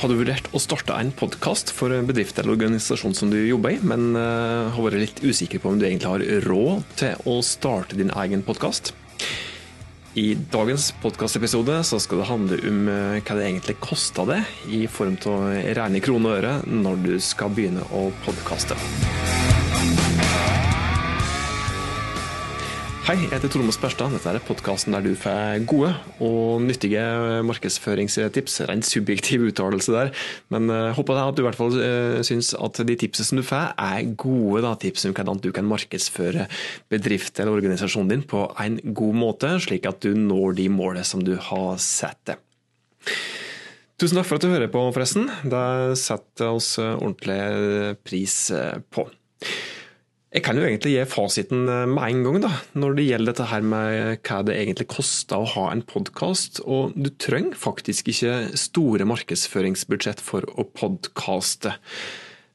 Har du vurdert å starte en podkast for en bedrift eller organisasjon som du jobber i, men uh, har vært litt usikker på om du egentlig har råd til å starte din egen podkast? I dagens podkastepisode skal det handle om uh, hva det egentlig koster det, i form av rene kroner og øre, når du skal begynne å podkaste. Hei, jeg heter Tormod Sperstad. Dette er podkasten der du får gode og nyttige markedsføringstips. Rent subjektiv uttalelse der, men jeg håper at du i hvert fall syns at de tipsene som du får, er gode da, tips om hvordan du kan markedsføre bedrift eller organisasjonen din på en god måte, slik at du når de målene som du har satt deg. Tusen takk for at du hører på, forresten. Det setter oss ordentlig pris på. Jeg kan jo egentlig gi fasiten eh, med en gang, da, når det gjelder dette her med hva det egentlig koster å ha en podkast. Og du trenger faktisk ikke store markedsføringsbudsjett for å podkaste.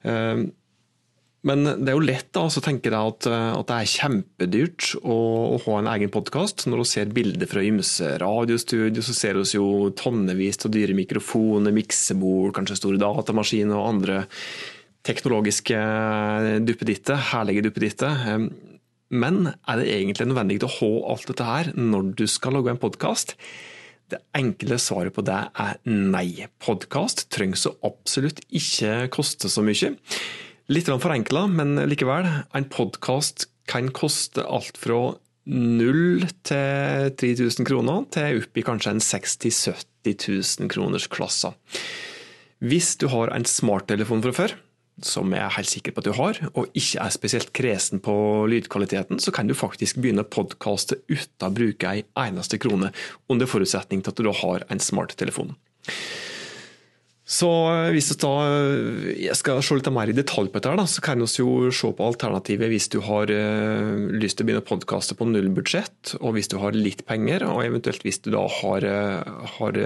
Eh, men det er jo lett da, å tenke deg at, eh, at, det er kjempedyrt å, å ha en egen podkast. Når du ser bilder fra ymse radiostudio, så ser vi jo tonnevis av dyre mikrofoner, miksebord, kanskje store datamaskiner og andre teknologiske duppedittet, herlige duppedittet. Men er det egentlig nødvendig å ha alt dette her når du skal lage en podkast? Det enkle svaret på det er nei. Podkast trenger så absolutt ikke koste så mye. Litt forenkla, men likevel. En podkast kan koste alt fra 0 til 3000 kroner, til opp i kanskje en 60 000-70 000 kroners klasse. Hvis du har en smarttelefon fra før, som jeg er helt sikker på at du har, og ikke er spesielt kresen på lydkvaliteten, så kan du faktisk begynne å podkaste uten å bruke ei eneste krone, under forutsetning til at du da har en smarttelefon. Så eh, hvis da, eh, jeg skal se litt mer i detalj på dette, så kan vi jo se på alternativet hvis du har uh, lyst til å begynne å podkaste på null budsjett, og hvis du har litt penger, og eventuelt hvis du da har, har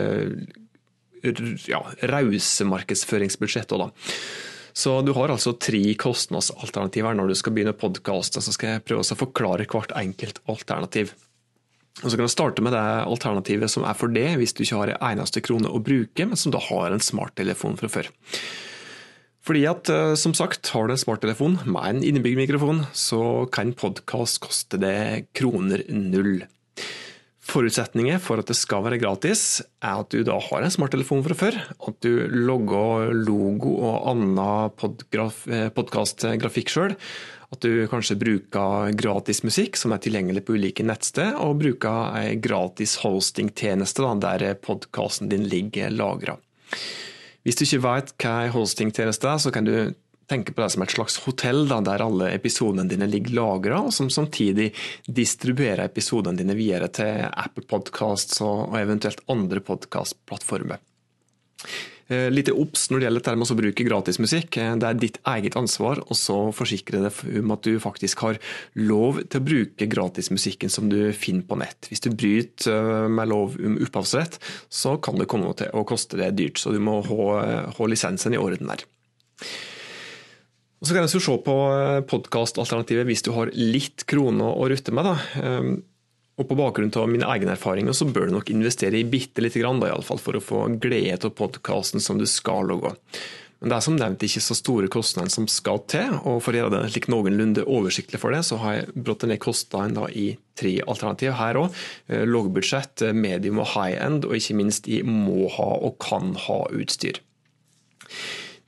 ja, rause markedsføringsbudsjett. Også, da. Så du har altså tre kostnadsalternativer når du skal begynne å podkaste. Så skal jeg prøve å forklare hvert enkelt alternativ. Og Så kan du starte med det alternativet som er for det, hvis du ikke har en eneste krone å bruke, men som da har en smarttelefon fra før. Fordi at, eh, som sagt, har du en smarttelefon med en innebygd mikrofon, så kan podkast koste det kroner null. Forutsetninger for at det skal være gratis, er at du da har en smarttelefon fra før. At du logger logo og annen eh, podkastgrafikk sjøl. At du kanskje bruker gratis musikk som er tilgjengelig på ulike nettsteder, og bruker ei gratis hostingtjeneste der podkasten din ligger lagra. Hvis du ikke vet hva ei hostingtjeneste er, så kan du tenke på det som et slags hotell, da, der alle episodene dine ligger lagra, og som samtidig distribuerer episodene dine videre til Apple Podcasts og eventuelt andre podkastplattformer. Eh, Litt obs når det gjelder dette med å bruke gratismusikk. Eh, det er ditt eget ansvar å forsikre deg om at du faktisk har lov til å bruke gratismusikken som du finner på nett. Hvis du bryter eh, med lov om opphavsrett, så kan det komme til å koste deg dyrt. Så du må ha lisensen i orden der. Og Så kan vi se på eh, podkastalternativet hvis du har litt kroner å rutte med. Da. Ehm, og På bakgrunn av mine egne erfaringer så bør du nok investere i bitte lite grann, da, for å få glede av podkasten som du skal logge. Men det er som nevnt ikke så store kostnader som skal til, og for å gjøre det slik noenlunde oversiktlig for det, så har jeg brått ned kostnadene i tre alternativer her òg. Eh, Lågbudsjett, eh, medium og high end, og ikke minst i må ha og kan ha utstyr.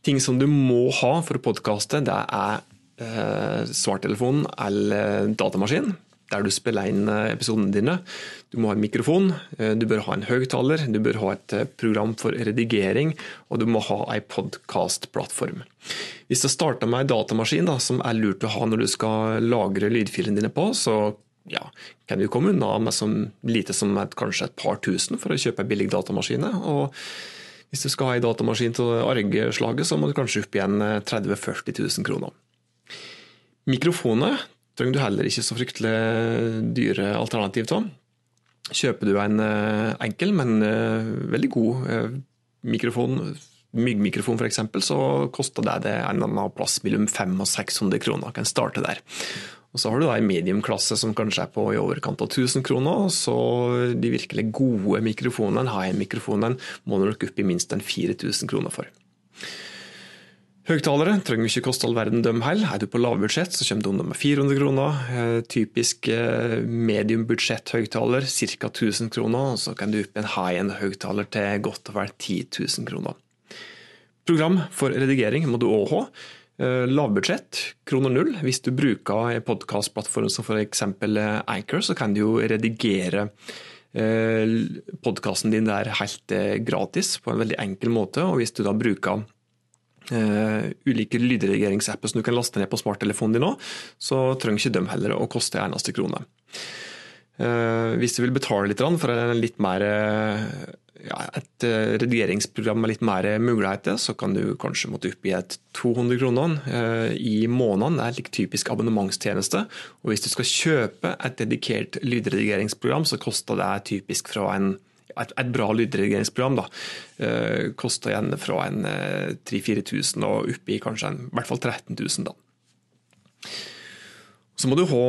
Ting som du må ha for å podkaste, det er eh, svarttelefon eller datamaskin, der du spiller inn eh, episodene dine. Du må ha en mikrofon, eh, du bør ha en høyttaler, du bør ha et eh, program for redigering, og du må ha ei podkastplattform. Hvis du starter med ei datamaskin da, som er lurt å ha når du skal lagre lydfilene dine på, så ja, kan du komme unna med så lite som et, kanskje et par tusen for å kjøpe ei billig datamaskin. Og hvis du skal ha ei datamaskin til argeslaget, så må du kanskje opp igjen 30 000-40 000 kroner. Mikrofoner trenger du heller ikke så fryktelig dyre alternativ av. Kjøper du en eh, enkel, men eh, veldig god eh, mikrofon, myggmikrofon f.eks., så koster det, det en eller annen plass mellom 500 og 600 kroner. Kan starte der. Og Så har du da en mediumklasse som kanskje er på i overkant av 1000 kroner. Så de virkelig gode mikrofonene, high-end-mikrofonene, må du nok opp i minst en 4000 kroner for. Høyttalere trenger ikke koste all verden dem heller. Er du på lavbudsjett, så kommer du unna med 400 kroner. Eh, typisk eh, mediumbudsjett høyttaler ca. 1000 kroner. Så kan du opp i en high-end høyttaler til godt og vel 10 000 kroner. Program for redigering må du òg ha. Eh, lavbudsjett, kroner null. Hvis du bruker en podkastplattform som f.eks. Anchor, så kan du jo redigere podkasten din der helt gratis på en veldig enkel måte. Og hvis du da bruker uh, ulike lydredigeringsapper som du kan laste ned på smarttelefonen din òg, så trenger ikke de heller å koste en eneste krone. Hvis du vil betale litt for en litt mer, ja, et redigeringsprogram med litt mer muligheter, så kan du kanskje måtte opp i et 200 kroner uh, i måneden. Det er en typisk abonnementstjeneste. Og hvis du skal kjøpe et dedikert lydredigeringsprogram, så koster det typisk fra en et, et bra lydredigeringsprogram da, eh, koster igjen fra en eh, 3000-4000 og opp i kanskje en, i hvert fall 13 000. da. Så må du ha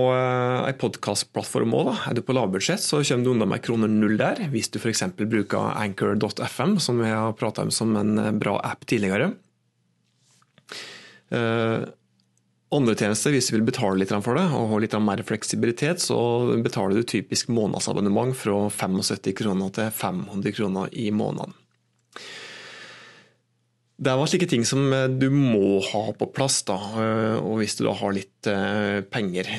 ei eh, podkastplattform òg. Er du på lavbudsjett, så kommer du unna med kroner null der. Hvis du f.eks. bruker anchor.fm, som vi har prata om som en eh, bra app tidligere. Eh, andre tjenester, hvis du vil betale litt for det og ha litt mer fleksibilitet, så betaler du typisk månedsabonnement fra 75 kroner til 500 kroner i måneden. Det var slike ting som du må ha på plass, da, og hvis du da har litt eh, penger.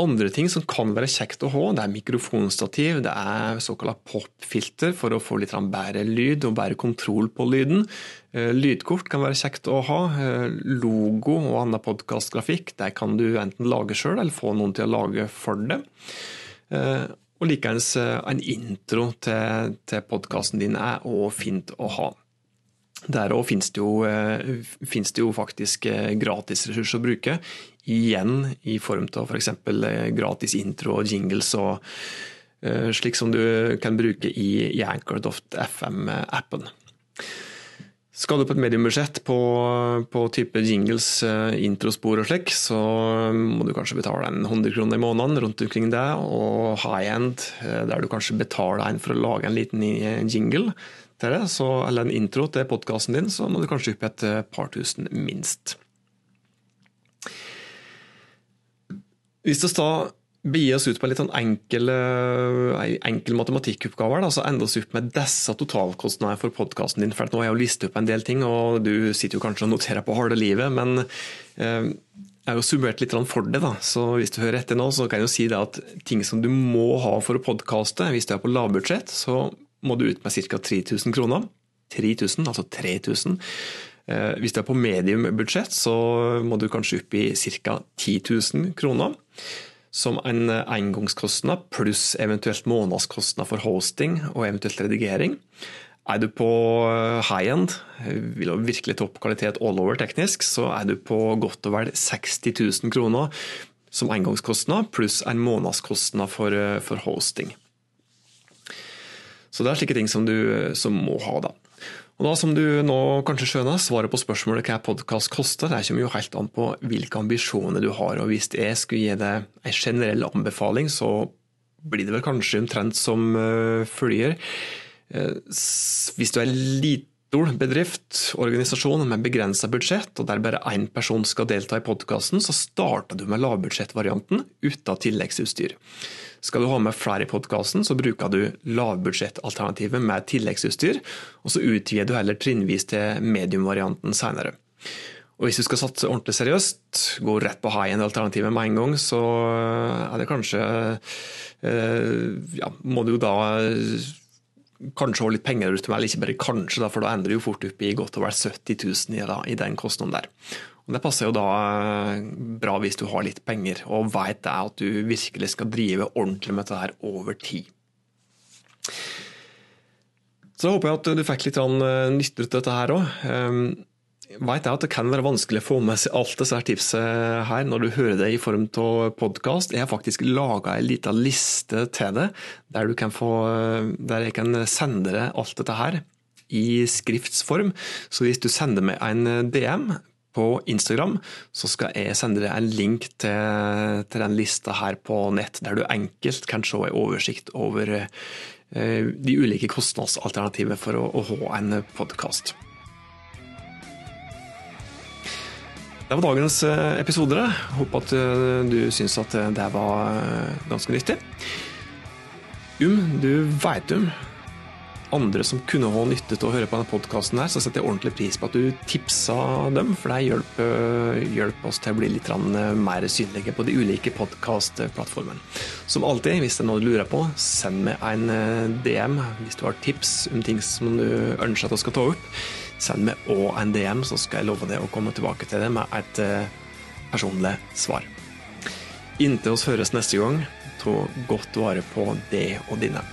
Andre ting som kan være kjekt å ha, det er mikrofonstativ, det er såkalt popfilter for å få litt bedre lyd og bedre kontroll på lyden. Eh, lydkort kan være kjekt å ha. Eh, logo og annen podkastgrafikk kan du enten lage sjøl eller få noen til å lage for. Eh, og likeens en intro til, til podkasten din er òg fint å ha. Der òg finnes, finnes, det jo faktisk gratisressurser å bruke igjen i form av f.eks. For eh, gratis intro og jingles, og slik som du kan bruke i, i Anchor.fm-appen. Skal du på et mediumbudsjett på, på type jingles, uh, introspor og slik, så må du kanskje betale en 100 kroner i måneden rundt omkring det. Og high end, uh, der du kanskje betaler en for å lage en liten jingle til det, så, eller en intro til podkasten din, så må du kanskje opp et par tusen minst. Hvis vi da begir oss ut på en litt sånn enkel, eh, enkel matematikkoppgave, så ender oss opp med disse totalkostnadene for podkasten din. For nå har jeg jo listet opp en del ting, og du sitter jo kanskje og noterer på harde livet, men eh, jeg har jo summert litt for det. da, så Hvis du hører etter nå, så kan jeg jo si det at ting som du må ha for å podkaste, hvis du er på lavbudsjett, så må du ut med ca. 3000 kroner. 3000, altså 3000. Eh, hvis du er på mediumbudsjett, så må du kanskje opp i ca. 10 000 kroner som en engangskostnad, pluss eventuelt månedskostnad for hosting og eventuelt redigering. Er du på high end, vil ha virkelig topp kvalitet all over teknisk, så er du på godt og vel 60 000 kroner som engangskostnad, pluss en månedskostnad for, for, hosting. Så det er slike ting som du som må ha, da. Og da, som du nå kanskje skjønner, svaret på spørsmålet hva podkast koster, det kommer jo helt an på hvilke ambisjoner du har. og Hvis jeg skulle gi deg en generell anbefaling, så blir det vel kanskje omtrent som uh, følger. Uh, hvis du er liten bedrift, organisasjon med begrensa budsjett, og der bare én person skal delta i podkasten, så starter du med lavbudsjettvarianten uten tilleggsutstyr. Skal du ha med flere i podkasten, så bruker du lavbudsjettalternativet med tilleggsutstyr, og så utvider du heller trinnvis til mediumvarianten senere. Og Hvis du skal satse ordentlig seriøst, gå rett på high end-alternativet med en gang, så er det kanskje eh, ja, Må du da kanskje holde litt penger ute, eller ikke bare kanskje, for da ender du jo fort opp i godt over 70 000 i, i den kostnaden der. Og Det passer jo da eh, bra hvis du har litt penger og vet at du virkelig skal drive ordentlig med dette her over tid. Så da håper jeg at du fikk litt eh, nytte ut av dette her òg. Vet jeg at det kan være vanskelig å få med seg alt disse tipset her når du hører det i form av podkast. Jeg har faktisk laga ei lita liste til det, der, få, der jeg kan sende deg alt dette her i skriftsform. Så hvis du sender meg en DM på Instagram, så skal jeg sende deg en link til, til den lista her på nett, der du enkelt kan se en oversikt over eh, de ulike kostnadsalternativene for å, å ha en podkast. Det var dagens episoder, episode. Håper at eh, du syns at det var ganske nyttig. Um, du veit om andre som kunne ha nytte til å høre på denne podkasten, så setter jeg ordentlig pris på at du tipsa dem, for det hjelper, hjelper oss til å bli litt mer synlige på de ulike podkastplattformene. Som alltid, hvis det er noe du lurer på, send meg en eh, DM hvis du har tips om ting som du ønsker at jeg skal ta opp. Send meg òg en DM, så skal jeg love deg å komme tilbake til det med et eh, personlig svar. Inntil oss høres neste gang, ta godt vare på det og dine.